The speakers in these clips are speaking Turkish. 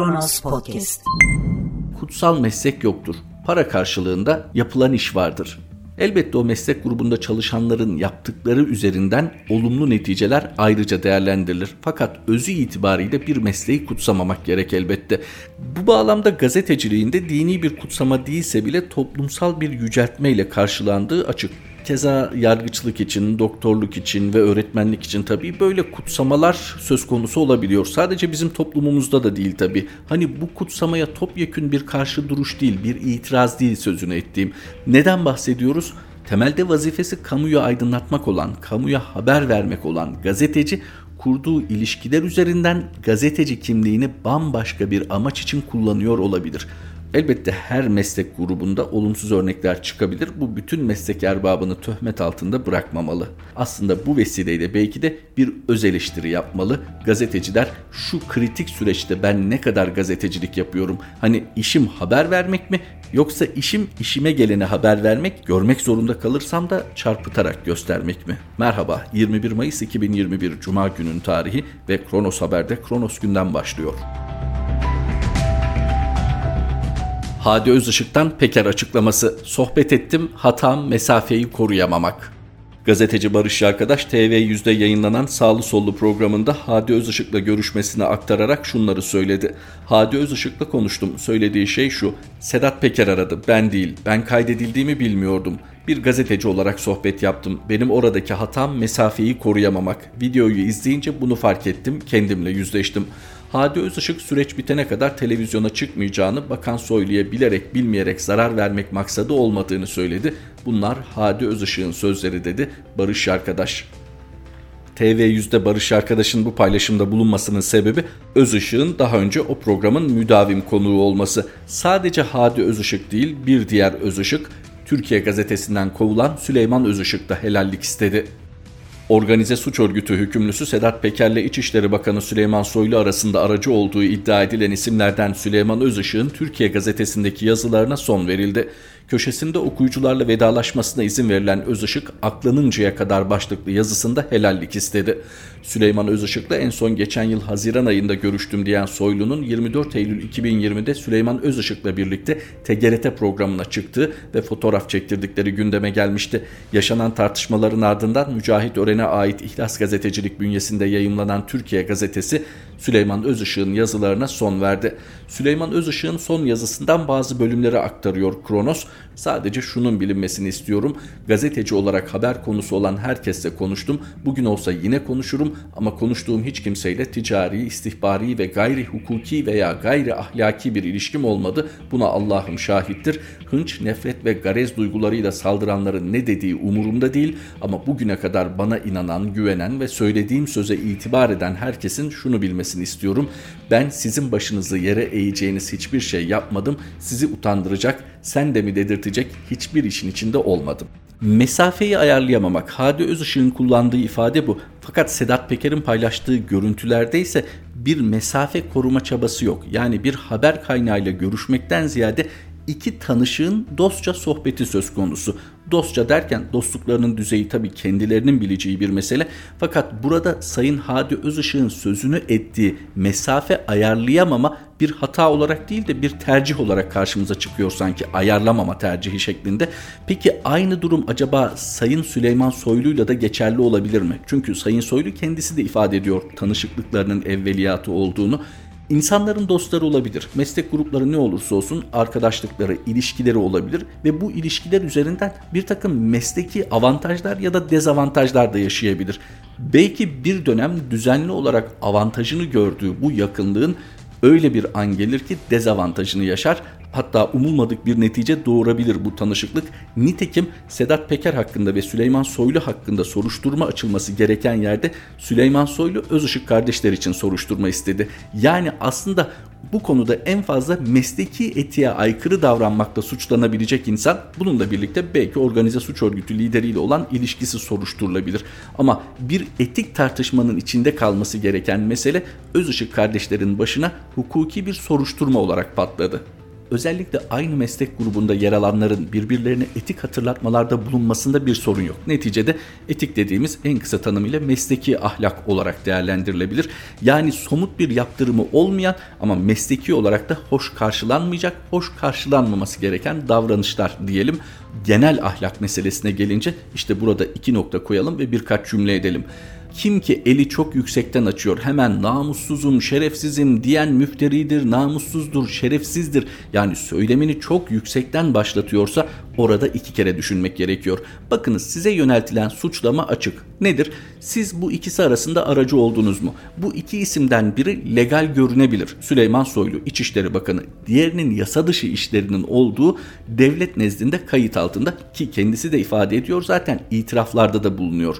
Kronos Podcast. Kutsal meslek yoktur. Para karşılığında yapılan iş vardır. Elbette o meslek grubunda çalışanların yaptıkları üzerinden olumlu neticeler ayrıca değerlendirilir. Fakat özü itibariyle bir mesleği kutsamamak gerek elbette. Bu bağlamda gazeteciliğinde dini bir kutsama değilse bile toplumsal bir yüceltmeyle karşılandığı açık. Keza yargıçlık için, doktorluk için ve öğretmenlik için tabii böyle kutsamalar söz konusu olabiliyor. Sadece bizim toplumumuzda da değil tabii. Hani bu kutsamaya topyekün bir karşı duruş değil, bir itiraz değil sözünü ettiğim. Neden bahsediyoruz? Temelde vazifesi kamuyu aydınlatmak olan, kamuya haber vermek olan gazeteci kurduğu ilişkiler üzerinden gazeteci kimliğini bambaşka bir amaç için kullanıyor olabilir. Elbette her meslek grubunda olumsuz örnekler çıkabilir. Bu bütün meslek erbabını töhmet altında bırakmamalı. Aslında bu vesileyle belki de bir öz eleştiri yapmalı. Gazeteciler şu kritik süreçte ben ne kadar gazetecilik yapıyorum? Hani işim haber vermek mi yoksa işim işime gelene haber vermek, görmek zorunda kalırsam da çarpıtarak göstermek mi? Merhaba 21 Mayıs 2021 Cuma günün tarihi ve Kronos Haber'de Kronos günden başlıyor. Hadi Özışık'tan Peker açıklaması. Sohbet ettim, hatam mesafeyi koruyamamak. Gazeteci Barış Arkadaş TV100'de yayınlanan Sağlı Sollu programında Hadi Özışık'la görüşmesini aktararak şunları söyledi. Hadi Özışık'la konuştum. Söylediği şey şu. Sedat Peker aradı. Ben değil. Ben kaydedildiğimi bilmiyordum. Bir gazeteci olarak sohbet yaptım. Benim oradaki hatam mesafeyi koruyamamak. Videoyu izleyince bunu fark ettim. Kendimle yüzleştim. Hadi Özışık süreç bitene kadar televizyona çıkmayacağını Bakan Soylu'ya bilerek bilmeyerek zarar vermek maksadı olmadığını söyledi. Bunlar Hadi Özışık'ın sözleri dedi Barış Arkadaş. TV100'de Barış Arkadaş'ın bu paylaşımda bulunmasının sebebi Özışık'ın daha önce o programın müdavim konuğu olması. Sadece Hadi Özışık değil bir diğer Özışık Türkiye gazetesinden kovulan Süleyman Özışık da helallik istedi. Organize suç örgütü hükümlüsü Sedat Peker'le İçişleri Bakanı Süleyman Soylu arasında aracı olduğu iddia edilen isimlerden Süleyman Özışık'ın Türkiye gazetesindeki yazılarına son verildi köşesinde okuyucularla vedalaşmasına izin verilen Özışık aklınıncaya kadar başlıklı yazısında helallik istedi. Süleyman Özışık'la en son geçen yıl Haziran ayında görüştüm diyen Soylu'nun 24 Eylül 2020'de Süleyman Özışık'la birlikte TGRT programına çıktığı ve fotoğraf çektirdikleri gündeme gelmişti. Yaşanan tartışmaların ardından Mücahit Ören'e ait İhlas Gazetecilik bünyesinde yayımlanan Türkiye Gazetesi Süleyman Özışık'ın yazılarına son verdi. Süleyman Özışık'ın son yazısından bazı bölümleri aktarıyor Kronos. Sadece şunun bilinmesini istiyorum. Gazeteci olarak haber konusu olan herkesle konuştum. Bugün olsa yine konuşurum ama konuştuğum hiç kimseyle ticari, istihbari ve gayri hukuki veya gayri ahlaki bir ilişkim olmadı. Buna Allah'ım şahittir. Hınç, nefret ve garez duygularıyla saldıranların ne dediği umurumda değil ama bugüne kadar bana inanan, güvenen ve söylediğim söze itibar eden herkesin şunu bilmesini istiyorum. Ben sizin başınızı yere eğeceğiniz hiçbir şey yapmadım. Sizi utandıracak, sen de mi dedirtecek hiçbir işin içinde olmadım. Mesafeyi ayarlayamamak, Hadi Özışık'ın kullandığı ifade bu. Fakat Sedat Peker'in paylaştığı görüntülerde ise bir mesafe koruma çabası yok. Yani bir haber kaynağıyla görüşmekten ziyade iki tanışığın dostça sohbeti söz konusu. Dostça derken dostluklarının düzeyi tabii kendilerinin bileceği bir mesele. Fakat burada Sayın Hadi Özışık'ın sözünü ettiği mesafe ayarlayamama bir hata olarak değil de bir tercih olarak karşımıza çıkıyor sanki ayarlamama tercihi şeklinde. Peki aynı durum acaba Sayın Süleyman Soylu'yla da geçerli olabilir mi? Çünkü Sayın Soylu kendisi de ifade ediyor tanışıklıklarının evveliyatı olduğunu. İnsanların dostları olabilir. Meslek grupları ne olursa olsun arkadaşlıkları, ilişkileri olabilir ve bu ilişkiler üzerinden bir takım mesleki avantajlar ya da dezavantajlar da yaşayabilir. Belki bir dönem düzenli olarak avantajını gördüğü bu yakınlığın öyle bir an gelir ki dezavantajını yaşar hatta umulmadık bir netice doğurabilir bu tanışıklık. Nitekim Sedat Peker hakkında ve Süleyman Soylu hakkında soruşturma açılması gereken yerde Süleyman Soylu Özışık kardeşler için soruşturma istedi. Yani aslında bu konuda en fazla mesleki etiğe aykırı davranmakla suçlanabilecek insan bununla birlikte belki organize suç örgütü lideriyle olan ilişkisi soruşturulabilir. Ama bir etik tartışmanın içinde kalması gereken mesele Özışık kardeşlerin başına hukuki bir soruşturma olarak patladı. Özellikle aynı meslek grubunda yer alanların birbirlerine etik hatırlatmalarda bulunmasında bir sorun yok. Neticede etik dediğimiz en kısa tanımıyla mesleki ahlak olarak değerlendirilebilir. Yani somut bir yaptırımı olmayan ama mesleki olarak da hoş karşılanmayacak, hoş karşılanmaması gereken davranışlar diyelim. Genel ahlak meselesine gelince işte burada iki nokta koyalım ve birkaç cümle edelim. Kim ki eli çok yüksekten açıyor hemen namussuzum, şerefsizim diyen müfteridir, namussuzdur, şerefsizdir. Yani söylemini çok yüksekten başlatıyorsa orada iki kere düşünmek gerekiyor. Bakınız size yöneltilen suçlama açık. Nedir? Siz bu ikisi arasında aracı oldunuz mu? Bu iki isimden biri legal görünebilir. Süleyman Soylu İçişleri Bakanı. Diğerinin yasa dışı işlerinin olduğu devlet nezdinde kayıt altında ki kendisi de ifade ediyor zaten itiraflarda da bulunuyor.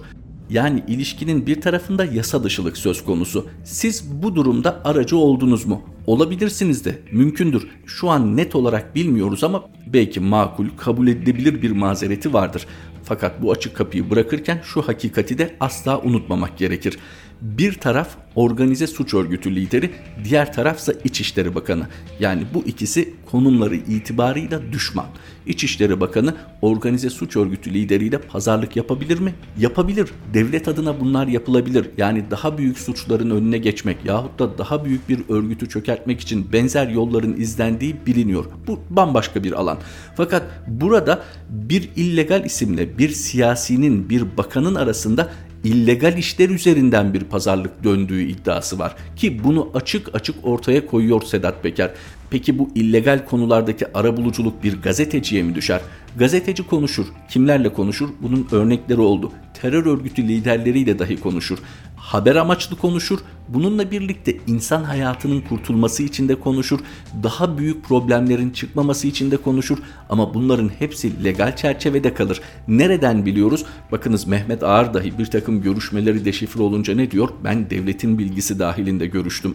Yani ilişkinin bir tarafında yasa dışılık söz konusu. Siz bu durumda aracı oldunuz mu? Olabilirsiniz de mümkündür. Şu an net olarak bilmiyoruz ama belki makul, kabul edilebilir bir mazereti vardır. Fakat bu açık kapıyı bırakırken şu hakikati de asla unutmamak gerekir. Bir taraf organize suç örgütü lideri, diğer tarafsa İçişleri Bakanı. Yani bu ikisi konumları itibarıyla düşman. İçişleri Bakanı organize suç örgütü lideriyle pazarlık yapabilir mi? Yapabilir. Devlet adına bunlar yapılabilir. Yani daha büyük suçların önüne geçmek yahut da daha büyük bir örgütü çökertmek için benzer yolların izlendiği biliniyor. Bu bambaşka bir alan. Fakat burada bir illegal isimle bir siyasinin bir bakanın arasında illegal işler üzerinden bir pazarlık döndüğü iddiası var. Ki bunu açık açık ortaya koyuyor Sedat Peker. Peki bu illegal konulardaki arabuluculuk bir gazeteciye mi düşer? Gazeteci konuşur. Kimlerle konuşur? Bunun örnekleri oldu. Terör örgütü liderleriyle dahi konuşur. Haber amaçlı konuşur. Bununla birlikte insan hayatının kurtulması için de konuşur. Daha büyük problemlerin çıkmaması için de konuşur. Ama bunların hepsi legal çerçevede kalır. Nereden biliyoruz? Bakınız Mehmet Ağar dahi bir takım görüşmeleri deşifre olunca ne diyor? Ben devletin bilgisi dahilinde görüştüm.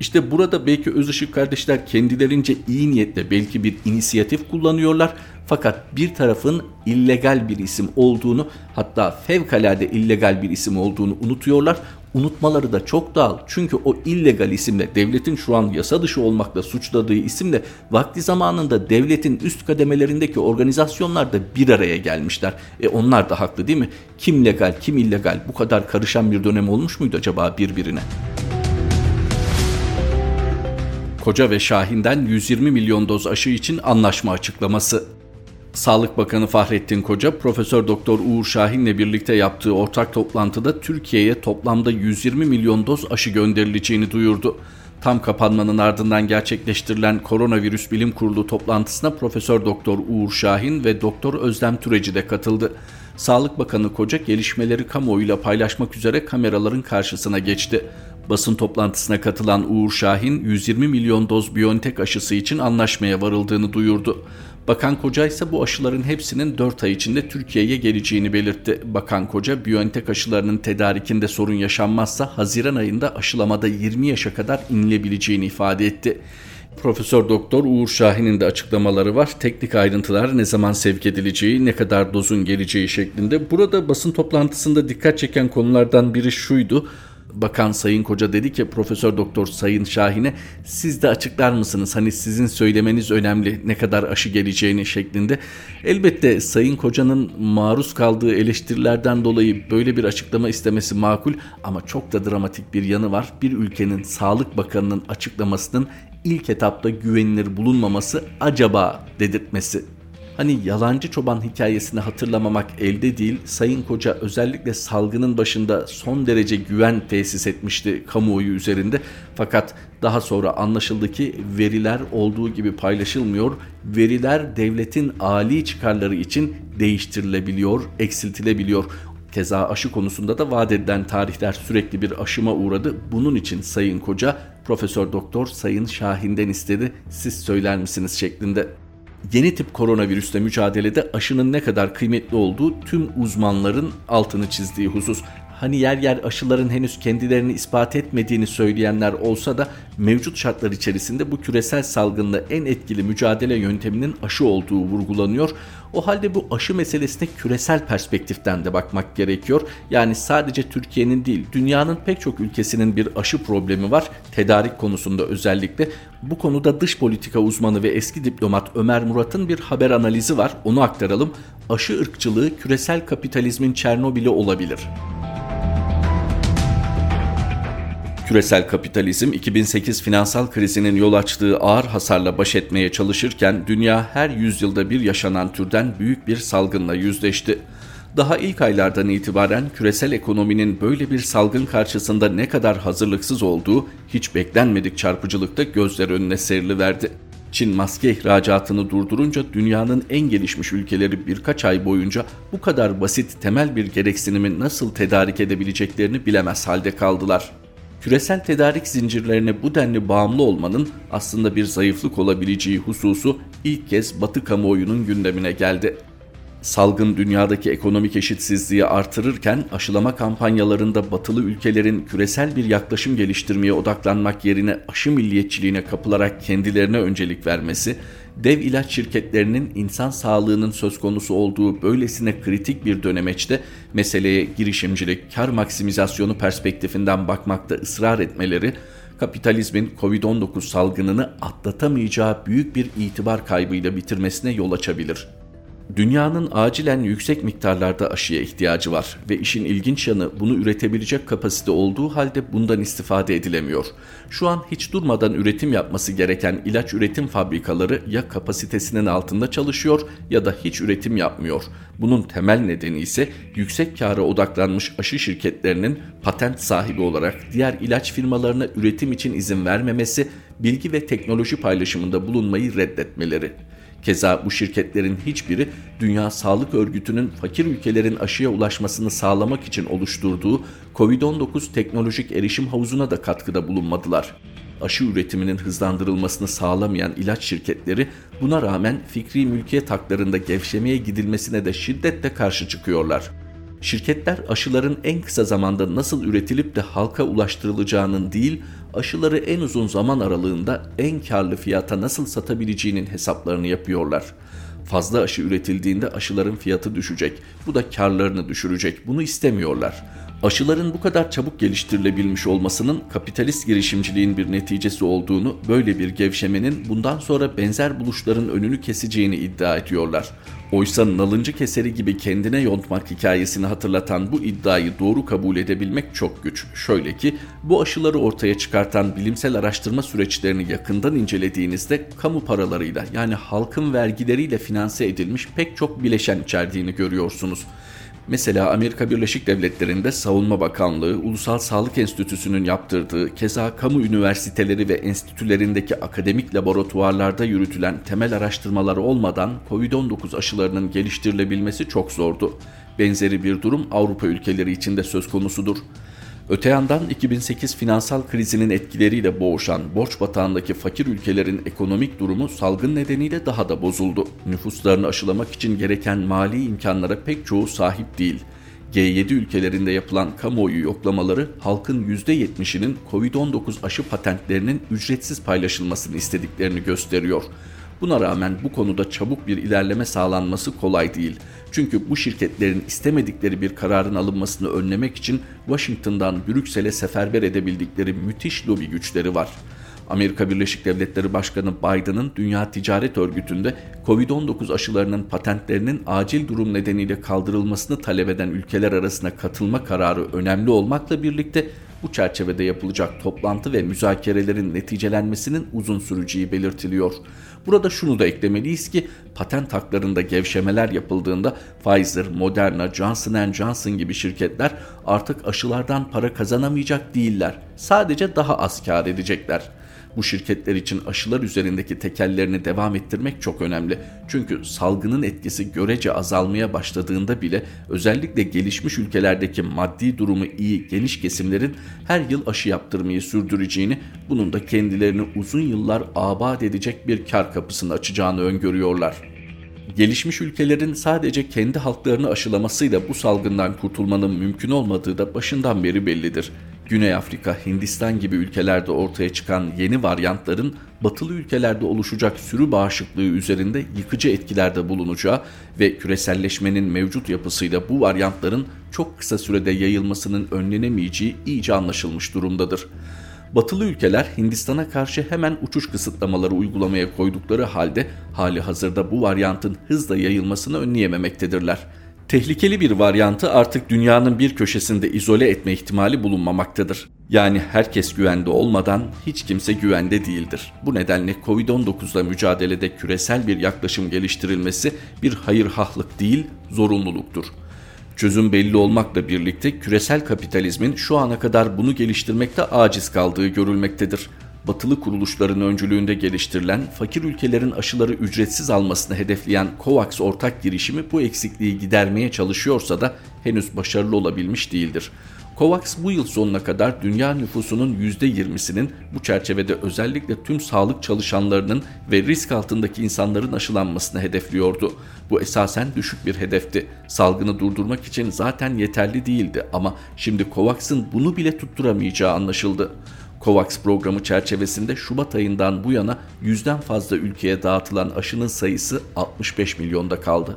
İşte burada belki Özışık kardeşler kendilerince iyi niyetle belki bir inisiyatif kullanıyorlar. Fakat bir tarafın illegal bir isim olduğunu hatta fevkalade illegal bir isim olduğunu unutuyorlar. Unutmaları da çok doğal. Çünkü o illegal isimle devletin şu an yasa dışı olmakla suçladığı isimle vakti zamanında devletin üst kademelerindeki organizasyonlar da bir araya gelmişler. E onlar da haklı değil mi? Kim legal kim illegal bu kadar karışan bir dönem olmuş muydu acaba birbirine? Koca ve Şahin'den 120 milyon doz aşı için anlaşma açıklaması. Sağlık Bakanı Fahrettin Koca, Profesör Doktor Uğur Şahin'le birlikte yaptığı ortak toplantıda Türkiye'ye toplamda 120 milyon doz aşı gönderileceğini duyurdu. Tam kapanmanın ardından gerçekleştirilen Koronavirüs Bilim Kurulu toplantısına Profesör Doktor Uğur Şahin ve Doktor Özlem Türeci de katıldı. Sağlık Bakanı Koca gelişmeleri kamuoyuyla paylaşmak üzere kameraların karşısına geçti. Basın toplantısına katılan Uğur Şahin 120 milyon doz Biontech aşısı için anlaşmaya varıldığını duyurdu. Bakan Koca ise bu aşıların hepsinin 4 ay içinde Türkiye'ye geleceğini belirtti. Bakan Koca Biontech aşılarının tedarikinde sorun yaşanmazsa Haziran ayında aşılamada 20 yaşa kadar inilebileceğini ifade etti. Profesör Doktor Uğur Şahin'in de açıklamaları var. Teknik ayrıntılar ne zaman sevk edileceği, ne kadar dozun geleceği şeklinde. Burada basın toplantısında dikkat çeken konulardan biri şuydu. Bakan Sayın Koca dedi ki Profesör Doktor Sayın Şahin'e siz de açıklar mısınız? Hani sizin söylemeniz önemli ne kadar aşı geleceğini şeklinde. Elbette Sayın Koca'nın maruz kaldığı eleştirilerden dolayı böyle bir açıklama istemesi makul ama çok da dramatik bir yanı var. Bir ülkenin Sağlık Bakanı'nın açıklamasının ilk etapta güvenilir bulunmaması acaba dedirtmesi Hani yalancı çoban hikayesini hatırlamamak elde değil. Sayın Koca özellikle salgının başında son derece güven tesis etmişti kamuoyu üzerinde. Fakat daha sonra anlaşıldı ki veriler olduğu gibi paylaşılmıyor. Veriler devletin âli çıkarları için değiştirilebiliyor, eksiltilebiliyor. Keza aşı konusunda da vaat edilen tarihler sürekli bir aşıma uğradı. Bunun için Sayın Koca Profesör Doktor Sayın Şahin'den istedi. Siz söyler misiniz şeklinde yeni tip koronavirüsle mücadelede aşının ne kadar kıymetli olduğu tüm uzmanların altını çizdiği husus. Hani yer yer aşıların henüz kendilerini ispat etmediğini söyleyenler olsa da mevcut şartlar içerisinde bu küresel salgınla en etkili mücadele yönteminin aşı olduğu vurgulanıyor. O halde bu aşı meselesine küresel perspektiften de bakmak gerekiyor. Yani sadece Türkiye'nin değil dünyanın pek çok ülkesinin bir aşı problemi var. Tedarik konusunda özellikle. Bu konuda dış politika uzmanı ve eski diplomat Ömer Murat'ın bir haber analizi var. Onu aktaralım. Aşı ırkçılığı küresel kapitalizmin Çernobil'i olabilir. Küresel kapitalizm 2008 finansal krizinin yol açtığı ağır hasarla baş etmeye çalışırken dünya her yüzyılda bir yaşanan türden büyük bir salgınla yüzleşti. Daha ilk aylardan itibaren küresel ekonominin böyle bir salgın karşısında ne kadar hazırlıksız olduğu hiç beklenmedik çarpıcılıkta gözler önüne seriliverdi. Çin maske ihracatını durdurunca dünyanın en gelişmiş ülkeleri birkaç ay boyunca bu kadar basit temel bir gereksinimi nasıl tedarik edebileceklerini bilemez halde kaldılar. Küresel tedarik zincirlerine bu denli bağımlı olmanın aslında bir zayıflık olabileceği hususu ilk kez Batı kamuoyunun gündemine geldi. Salgın dünyadaki ekonomik eşitsizliği artırırken aşılama kampanyalarında batılı ülkelerin küresel bir yaklaşım geliştirmeye odaklanmak yerine aşı milliyetçiliğine kapılarak kendilerine öncelik vermesi, dev ilaç şirketlerinin insan sağlığının söz konusu olduğu böylesine kritik bir dönemeçte meseleye girişimcilik, kar maksimizasyonu perspektifinden bakmakta ısrar etmeleri, kapitalizmin Covid-19 salgınını atlatamayacağı büyük bir itibar kaybıyla bitirmesine yol açabilir. Dünyanın acilen yüksek miktarlarda aşıya ihtiyacı var ve işin ilginç yanı bunu üretebilecek kapasite olduğu halde bundan istifade edilemiyor. Şu an hiç durmadan üretim yapması gereken ilaç üretim fabrikaları ya kapasitesinin altında çalışıyor ya da hiç üretim yapmıyor. Bunun temel nedeni ise yüksek kâra odaklanmış aşı şirketlerinin patent sahibi olarak diğer ilaç firmalarına üretim için izin vermemesi, bilgi ve teknoloji paylaşımında bulunmayı reddetmeleri. Keza bu şirketlerin hiçbiri Dünya Sağlık Örgütü'nün fakir ülkelerin aşıya ulaşmasını sağlamak için oluşturduğu COVID-19 teknolojik erişim havuzuna da katkıda bulunmadılar. Aşı üretiminin hızlandırılmasını sağlamayan ilaç şirketleri buna rağmen fikri mülkiyet haklarında gevşemeye gidilmesine de şiddetle karşı çıkıyorlar. Şirketler aşıların en kısa zamanda nasıl üretilip de halka ulaştırılacağının değil, aşıları en uzun zaman aralığında en karlı fiyata nasıl satabileceğinin hesaplarını yapıyorlar. Fazla aşı üretildiğinde aşıların fiyatı düşecek. Bu da karlarını düşürecek. Bunu istemiyorlar. Aşıların bu kadar çabuk geliştirilebilmiş olmasının kapitalist girişimciliğin bir neticesi olduğunu, böyle bir gevşemenin bundan sonra benzer buluşların önünü keseceğini iddia ediyorlar. Oysa nalıncı keseri gibi kendine yontmak hikayesini hatırlatan bu iddiayı doğru kabul edebilmek çok güç. Şöyle ki bu aşıları ortaya çıkartan bilimsel araştırma süreçlerini yakından incelediğinizde kamu paralarıyla yani halkın vergileriyle finanse edilmiş pek çok bileşen içerdiğini görüyorsunuz. Mesela Amerika Birleşik Devletleri'nde Savunma Bakanlığı, Ulusal Sağlık Enstitüsü'nün yaptırdığı, keza kamu üniversiteleri ve enstitülerindeki akademik laboratuvarlarda yürütülen temel araştırmalar olmadan COVID-19 aşılarının geliştirilebilmesi çok zordu. Benzeri bir durum Avrupa ülkeleri için de söz konusudur. Öte yandan 2008 finansal krizinin etkileriyle boğuşan borç batağındaki fakir ülkelerin ekonomik durumu salgın nedeniyle daha da bozuldu. Nüfuslarını aşılamak için gereken mali imkanlara pek çoğu sahip değil. G7 ülkelerinde yapılan kamuoyu yoklamaları halkın %70'inin Covid-19 aşı patentlerinin ücretsiz paylaşılmasını istediklerini gösteriyor. Buna rağmen bu konuda çabuk bir ilerleme sağlanması kolay değil. Çünkü bu şirketlerin istemedikleri bir kararın alınmasını önlemek için Washington'dan Brüksel'e seferber edebildikleri müthiş lobi güçleri var. Amerika Birleşik Devletleri Başkanı Biden'ın Dünya Ticaret Örgütü'nde Covid-19 aşılarının patentlerinin acil durum nedeniyle kaldırılmasını talep eden ülkeler arasına katılma kararı önemli olmakla birlikte bu çerçevede yapılacak toplantı ve müzakerelerin neticelenmesinin uzun süreceği belirtiliyor. Burada şunu da eklemeliyiz ki patent haklarında gevşemeler yapıldığında Pfizer, Moderna, Johnson Johnson gibi şirketler artık aşılardan para kazanamayacak değiller. Sadece daha az kar edecekler. Bu şirketler için aşılar üzerindeki tekellerini devam ettirmek çok önemli. Çünkü salgının etkisi görece azalmaya başladığında bile özellikle gelişmiş ülkelerdeki maddi durumu iyi geniş kesimlerin her yıl aşı yaptırmayı sürdüreceğini, bunun da kendilerini uzun yıllar abat edecek bir kar kapısını açacağını öngörüyorlar. Gelişmiş ülkelerin sadece kendi halklarını aşılamasıyla bu salgından kurtulmanın mümkün olmadığı da başından beri bellidir. Güney Afrika, Hindistan gibi ülkelerde ortaya çıkan yeni varyantların batılı ülkelerde oluşacak sürü bağışıklığı üzerinde yıkıcı etkilerde bulunacağı ve küreselleşmenin mevcut yapısıyla bu varyantların çok kısa sürede yayılmasının önlenemeyeceği iyice anlaşılmış durumdadır. Batılı ülkeler Hindistan'a karşı hemen uçuş kısıtlamaları uygulamaya koydukları halde hali hazırda bu varyantın hızla yayılmasını önleyememektedirler. Tehlikeli bir varyantı artık dünyanın bir köşesinde izole etme ihtimali bulunmamaktadır. Yani herkes güvende olmadan hiç kimse güvende değildir. Bu nedenle Covid-19'la mücadelede küresel bir yaklaşım geliştirilmesi bir hayırhahlık değil, zorunluluktur. Çözüm belli olmakla birlikte küresel kapitalizmin şu ana kadar bunu geliştirmekte aciz kaldığı görülmektedir. Batılı kuruluşların öncülüğünde geliştirilen fakir ülkelerin aşıları ücretsiz almasını hedefleyen COVAX ortak girişimi bu eksikliği gidermeye çalışıyorsa da henüz başarılı olabilmiş değildir. COVAX bu yıl sonuna kadar dünya nüfusunun %20'sinin bu çerçevede özellikle tüm sağlık çalışanlarının ve risk altındaki insanların aşılanmasını hedefliyordu. Bu esasen düşük bir hedefti. Salgını durdurmak için zaten yeterli değildi ama şimdi COVAX'ın bunu bile tutturamayacağı anlaşıldı. COVAX programı çerçevesinde Şubat ayından bu yana yüzden fazla ülkeye dağıtılan aşının sayısı 65 milyonda kaldı.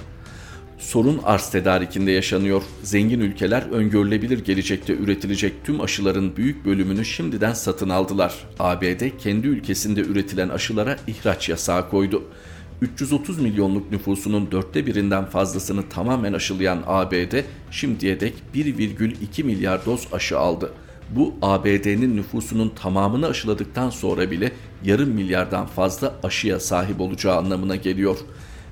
Sorun arz tedarikinde yaşanıyor. Zengin ülkeler öngörülebilir gelecekte üretilecek tüm aşıların büyük bölümünü şimdiden satın aldılar. ABD kendi ülkesinde üretilen aşılara ihraç yasağı koydu. 330 milyonluk nüfusunun dörtte birinden fazlasını tamamen aşılayan ABD şimdiye dek 1,2 milyar doz aşı aldı. Bu ABD'nin nüfusunun tamamını aşıladıktan sonra bile yarım milyardan fazla aşıya sahip olacağı anlamına geliyor.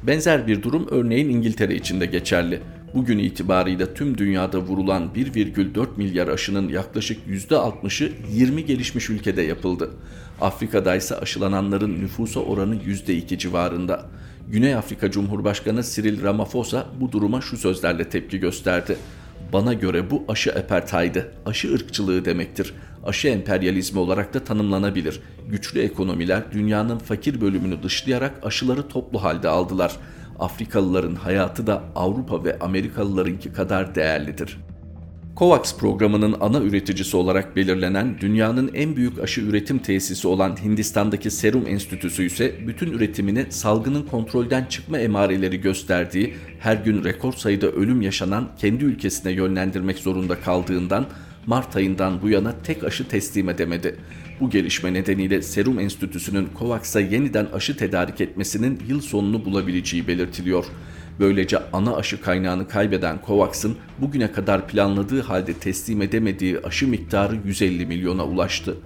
Benzer bir durum örneğin İngiltere için de geçerli. Bugün itibarıyla tüm dünyada vurulan 1,4 milyar aşının yaklaşık %60'ı 20 gelişmiş ülkede yapıldı. Afrika'da ise aşılananların nüfusa oranı %2 civarında. Güney Afrika Cumhurbaşkanı Cyril Ramaphosa bu duruma şu sözlerle tepki gösterdi. Bana göre bu aşı apartheidı, aşı ırkçılığı demektir. Aşı emperyalizmi olarak da tanımlanabilir. Güçlü ekonomiler dünyanın fakir bölümünü dışlayarak aşıları toplu halde aldılar. Afrikalıların hayatı da Avrupa ve Amerikalılarınki kadar değerlidir. COVAX programının ana üreticisi olarak belirlenen dünyanın en büyük aşı üretim tesisi olan Hindistan'daki Serum Enstitüsü ise bütün üretimini salgının kontrolden çıkma emareleri gösterdiği, her gün rekor sayıda ölüm yaşanan kendi ülkesine yönlendirmek zorunda kaldığından Mart ayından bu yana tek aşı teslim edemedi. Bu gelişme nedeniyle Serum Enstitüsü'nün COVAX'a yeniden aşı tedarik etmesinin yıl sonunu bulabileceği belirtiliyor. Böylece ana aşı kaynağını kaybeden COVAX'ın bugüne kadar planladığı halde teslim edemediği aşı miktarı 150 milyona ulaştı.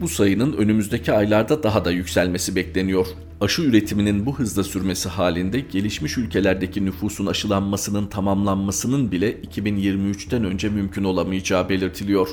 Bu sayının önümüzdeki aylarda daha da yükselmesi bekleniyor. Aşı üretiminin bu hızla sürmesi halinde gelişmiş ülkelerdeki nüfusun aşılanmasının tamamlanmasının bile 2023'ten önce mümkün olamayacağı belirtiliyor.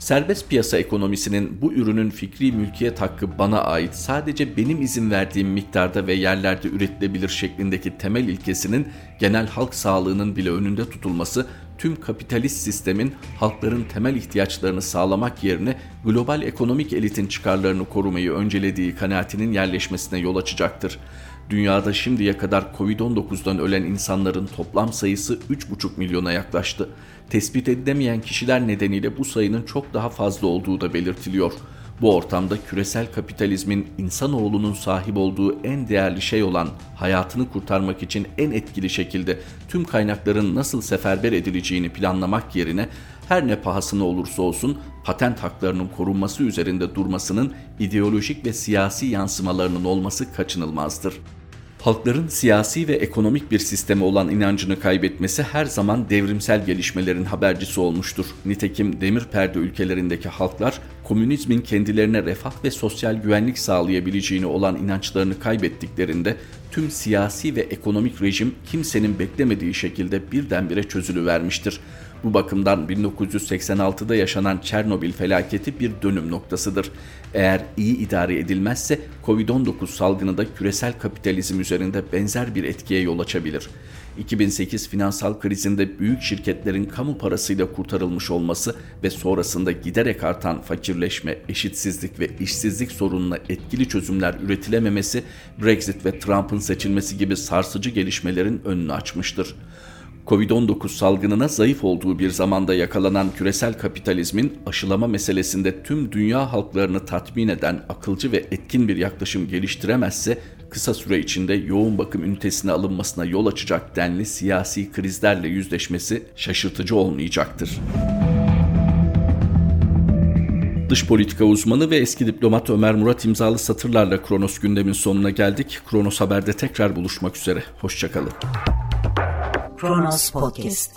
Serbest piyasa ekonomisinin bu ürünün fikri mülkiyet hakkı bana ait sadece benim izin verdiğim miktarda ve yerlerde üretilebilir şeklindeki temel ilkesinin genel halk sağlığının bile önünde tutulması tüm kapitalist sistemin halkların temel ihtiyaçlarını sağlamak yerine global ekonomik elitin çıkarlarını korumayı öncelediği kanaatinin yerleşmesine yol açacaktır. Dünyada şimdiye kadar Covid-19'dan ölen insanların toplam sayısı 3,5 milyona yaklaştı. Tespit edilemeyen kişiler nedeniyle bu sayının çok daha fazla olduğu da belirtiliyor. Bu ortamda küresel kapitalizmin insanoğlunun sahip olduğu en değerli şey olan hayatını kurtarmak için en etkili şekilde tüm kaynakların nasıl seferber edileceğini planlamak yerine her ne pahasına olursa olsun patent haklarının korunması üzerinde durmasının ideolojik ve siyasi yansımalarının olması kaçınılmazdır halkların siyasi ve ekonomik bir sisteme olan inancını kaybetmesi her zaman devrimsel gelişmelerin habercisi olmuştur. Nitekim demir perde ülkelerindeki halklar komünizmin kendilerine refah ve sosyal güvenlik sağlayabileceğini olan inançlarını kaybettiklerinde tüm siyasi ve ekonomik rejim kimsenin beklemediği şekilde birdenbire çözülüvermiştir. Bu bakımdan 1986'da yaşanan Çernobil felaketi bir dönüm noktasıdır. Eğer iyi idare edilmezse Covid-19 salgını da küresel kapitalizm üzerinde benzer bir etkiye yol açabilir. 2008 finansal krizinde büyük şirketlerin kamu parasıyla kurtarılmış olması ve sonrasında giderek artan fakirleşme, eşitsizlik ve işsizlik sorununa etkili çözümler üretilememesi, Brexit ve Trump'ın seçilmesi gibi sarsıcı gelişmelerin önünü açmıştır. Covid-19 salgınına zayıf olduğu bir zamanda yakalanan küresel kapitalizmin aşılama meselesinde tüm dünya halklarını tatmin eden akılcı ve etkin bir yaklaşım geliştiremezse kısa süre içinde yoğun bakım ünitesine alınmasına yol açacak denli siyasi krizlerle yüzleşmesi şaşırtıcı olmayacaktır. Dış politika uzmanı ve eski diplomat Ömer Murat imzalı satırlarla Kronos gündemin sonuna geldik. Kronos Haber'de tekrar buluşmak üzere. Hoşçakalın. Kronos Podcast